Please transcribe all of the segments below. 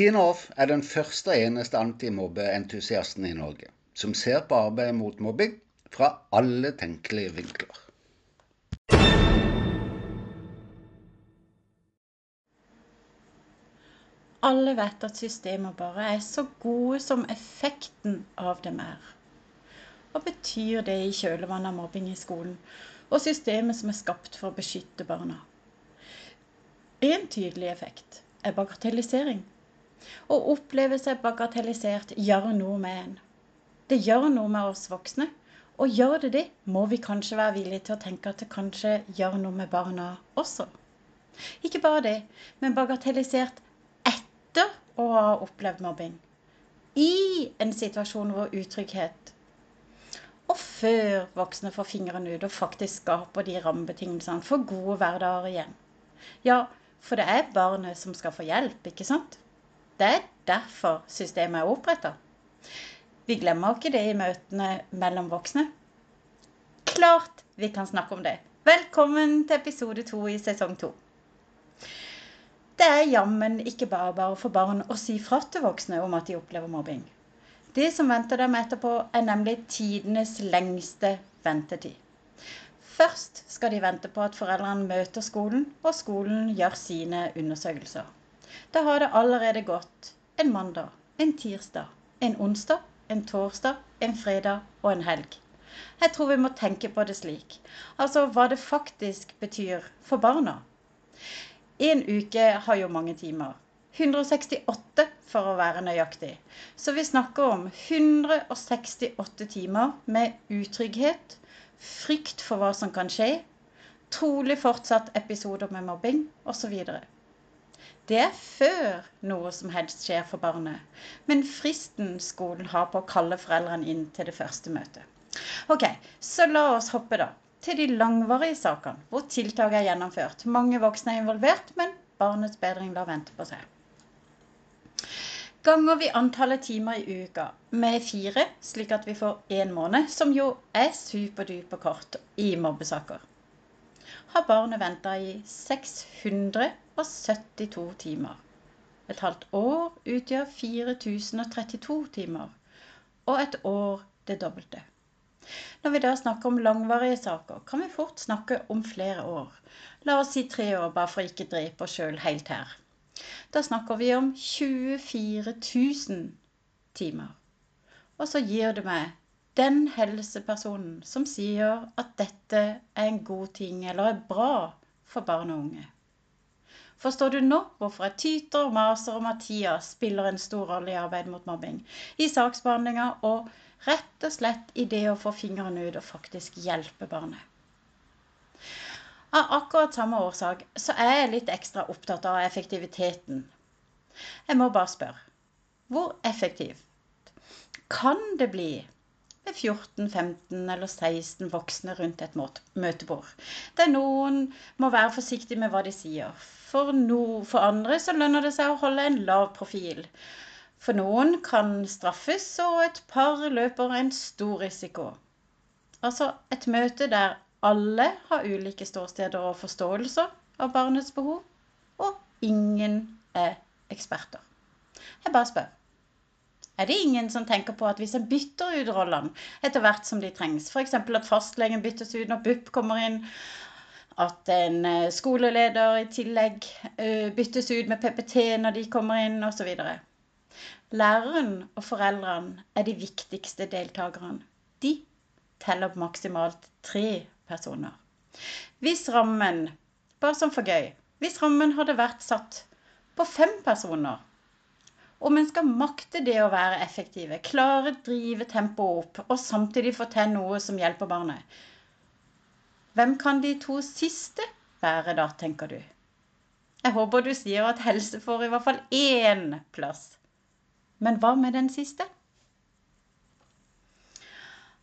Tina Off er den første og eneste antimobbeentusiasten i Norge som ser på arbeidet mot mobbing fra alle tenkelige vinkler. Alle vet at systemer bare er så gode som effekten av dem er. Hva betyr det i kjølvannet av mobbing i skolen, og systemet som er skapt for å beskytte barna? En tydelig effekt er bagatellisering. Å oppleve seg bagatellisert gjør noe med en. Det gjør noe med oss voksne. Og gjør det det, må vi kanskje være villige til å tenke at det kanskje gjør noe med barna også. Ikke bare det, men bagatellisert etter å ha opplevd mobbing. I en situasjon hvor utrygghet og før voksne får fingrene ut og faktisk skaper de rammebetingelsene for gode hverdager igjen. Ja, for det er barnet som skal få hjelp, ikke sant? Det er derfor systemet er oppretta. Vi glemmer ikke det i møtene mellom voksne. Klart vi kan snakke om det. Velkommen til episode to i sesong to. Det er jammen ikke bare bare for barn å si fra til voksne om at de opplever mobbing. Det som venter dem etterpå, er nemlig tidenes lengste ventetid. Først skal de vente på at foreldrene møter skolen, og skolen gjør sine undersøkelser. Da har det allerede gått en mandag, en tirsdag, en onsdag, en torsdag, en fredag og en helg. Jeg tror vi må tenke på det slik. Altså hva det faktisk betyr for barna. En uke har jo mange timer. 168 for å være nøyaktig. Så vi snakker om 168 timer med utrygghet, frykt for hva som kan skje, trolig fortsatt episoder med mobbing osv. Det er før noe som helst skjer for barnet, men fristen skolen har på å kalle foreldrene inn til det første møtet. Ok, Så la oss hoppe da til de langvarige sakene, hvor tiltak er gjennomført. Mange voksne er involvert, men barnets bedring lar vente på seg. Ganger vi antallet timer i uka med fire, slik at vi får én måned, som jo er superduper kort i mobbesaker, har barnet venta i 600 og 72 timer. Et halvt år utgjør 4032 timer, og et år det dobbelte. Når vi da snakker om langvarige saker, kan vi fort snakke om flere år. La oss si tre år, bare for å ikke drepe oss sjøl helt her. Da snakker vi om 24 000 timer. Og så gir det meg den helsepersonen som sier at dette er en god ting eller er bra for barn og unge. Forstår du nå hvorfor jeg tyter og maser om at tida spiller en stor rolle i arbeidet mot mobbing? I saksbehandlinga og rett og slett i det å få fingrene ut og faktisk hjelpe barnet. Av akkurat samme årsak så er jeg litt ekstra opptatt av effektiviteten. Jeg må bare spørre hvor effektivt kan det bli med 14, 15 eller 16 voksne rundt et møtebord. Der noen må være forsiktige med hva de sier. For, no, for andre så lønner det seg å holde en lav profil. For noen kan straffes, og et par løper en stor risiko. Altså et møte der alle har ulike ståsteder og forståelser av barnets behov, og ingen er eksperter. Jeg bare spør er det ingen som tenker på at hvis en bytter ut rollene etter hvert som de trengs, f.eks. at fastlegen byttes ut når BUP kommer inn, at en eh, skoleleder i tillegg eh, byttes ut med PPT når de kommer inn, osv. Læreren og foreldrene er de viktigste deltakerne. De teller maksimalt tre personer. Hvis rammen, bare som for gøy, hvis rammen hadde vært satt på fem personer, om en skal makte det å være effektive, klare å drive tempoet opp og samtidig få til noe som hjelper barnet. Hvem kan de to siste være da, tenker du? Jeg håper du sier at helse får i hvert fall én plass. Men hva med den siste?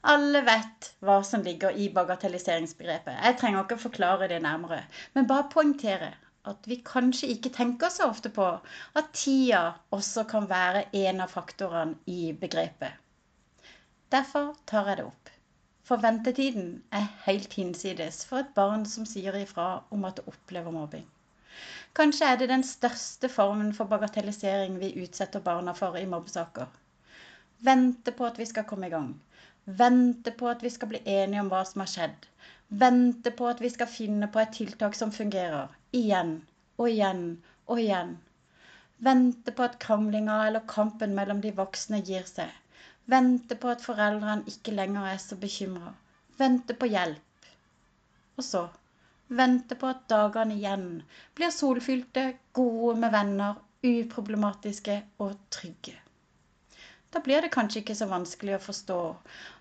Alle vet hva som ligger i bagatelliseringsbegrepet. Jeg trenger ikke forklare det nærmere, men bare poengtere at vi kanskje ikke tenker så ofte på at tida også kan være en av faktorene i begrepet. Derfor tar jeg det opp. For ventetiden er helt hinsides for et barn som sier ifra om at det opplever mobbing. Kanskje er det den største formen for bagatellisering vi utsetter barna for i mobbesaker. Vente på at vi skal komme i gang. Vente på at vi skal bli enige om hva som har skjedd. Vente på at vi skal finne på et tiltak som fungerer. Igjen og igjen og igjen. Vente på at kranglinga eller kampen mellom de voksne gir seg. Vente på at foreldrene ikke lenger er så bekymra. Vente på hjelp. Og så vente på at dagene igjen blir solfylte, gode med venner, uproblematiske og trygge. Da blir det kanskje ikke så vanskelig å forstå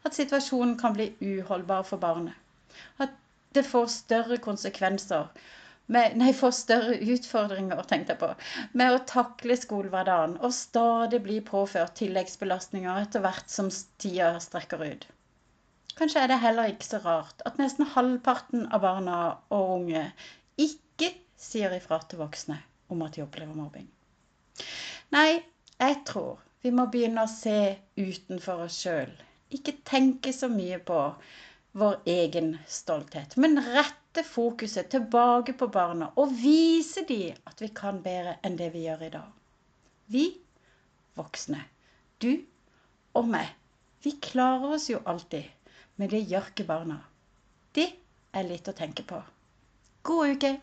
at situasjonen kan bli uholdbar for barnet. At det får større konsekvenser med, nei, får større utfordringer, tenkte jeg på, med å takle skolehverdagen og stadig bli påført tilleggsbelastninger etter hvert som tida strekker ut. Kanskje er det heller ikke så rart at nesten halvparten av barna og unge ikke sier ifra til voksne om at de opplever mobbing. Nei, jeg tror vi må begynne å se utenfor oss sjøl. Ikke tenke så mye på vår egen stolthet, men rette fokuset tilbake på barna og vise dem at vi kan bedre enn det vi gjør i dag. Vi voksne, du og meg, vi klarer oss jo alltid, men det gjør ikke barna. Det er litt å tenke på. God uke!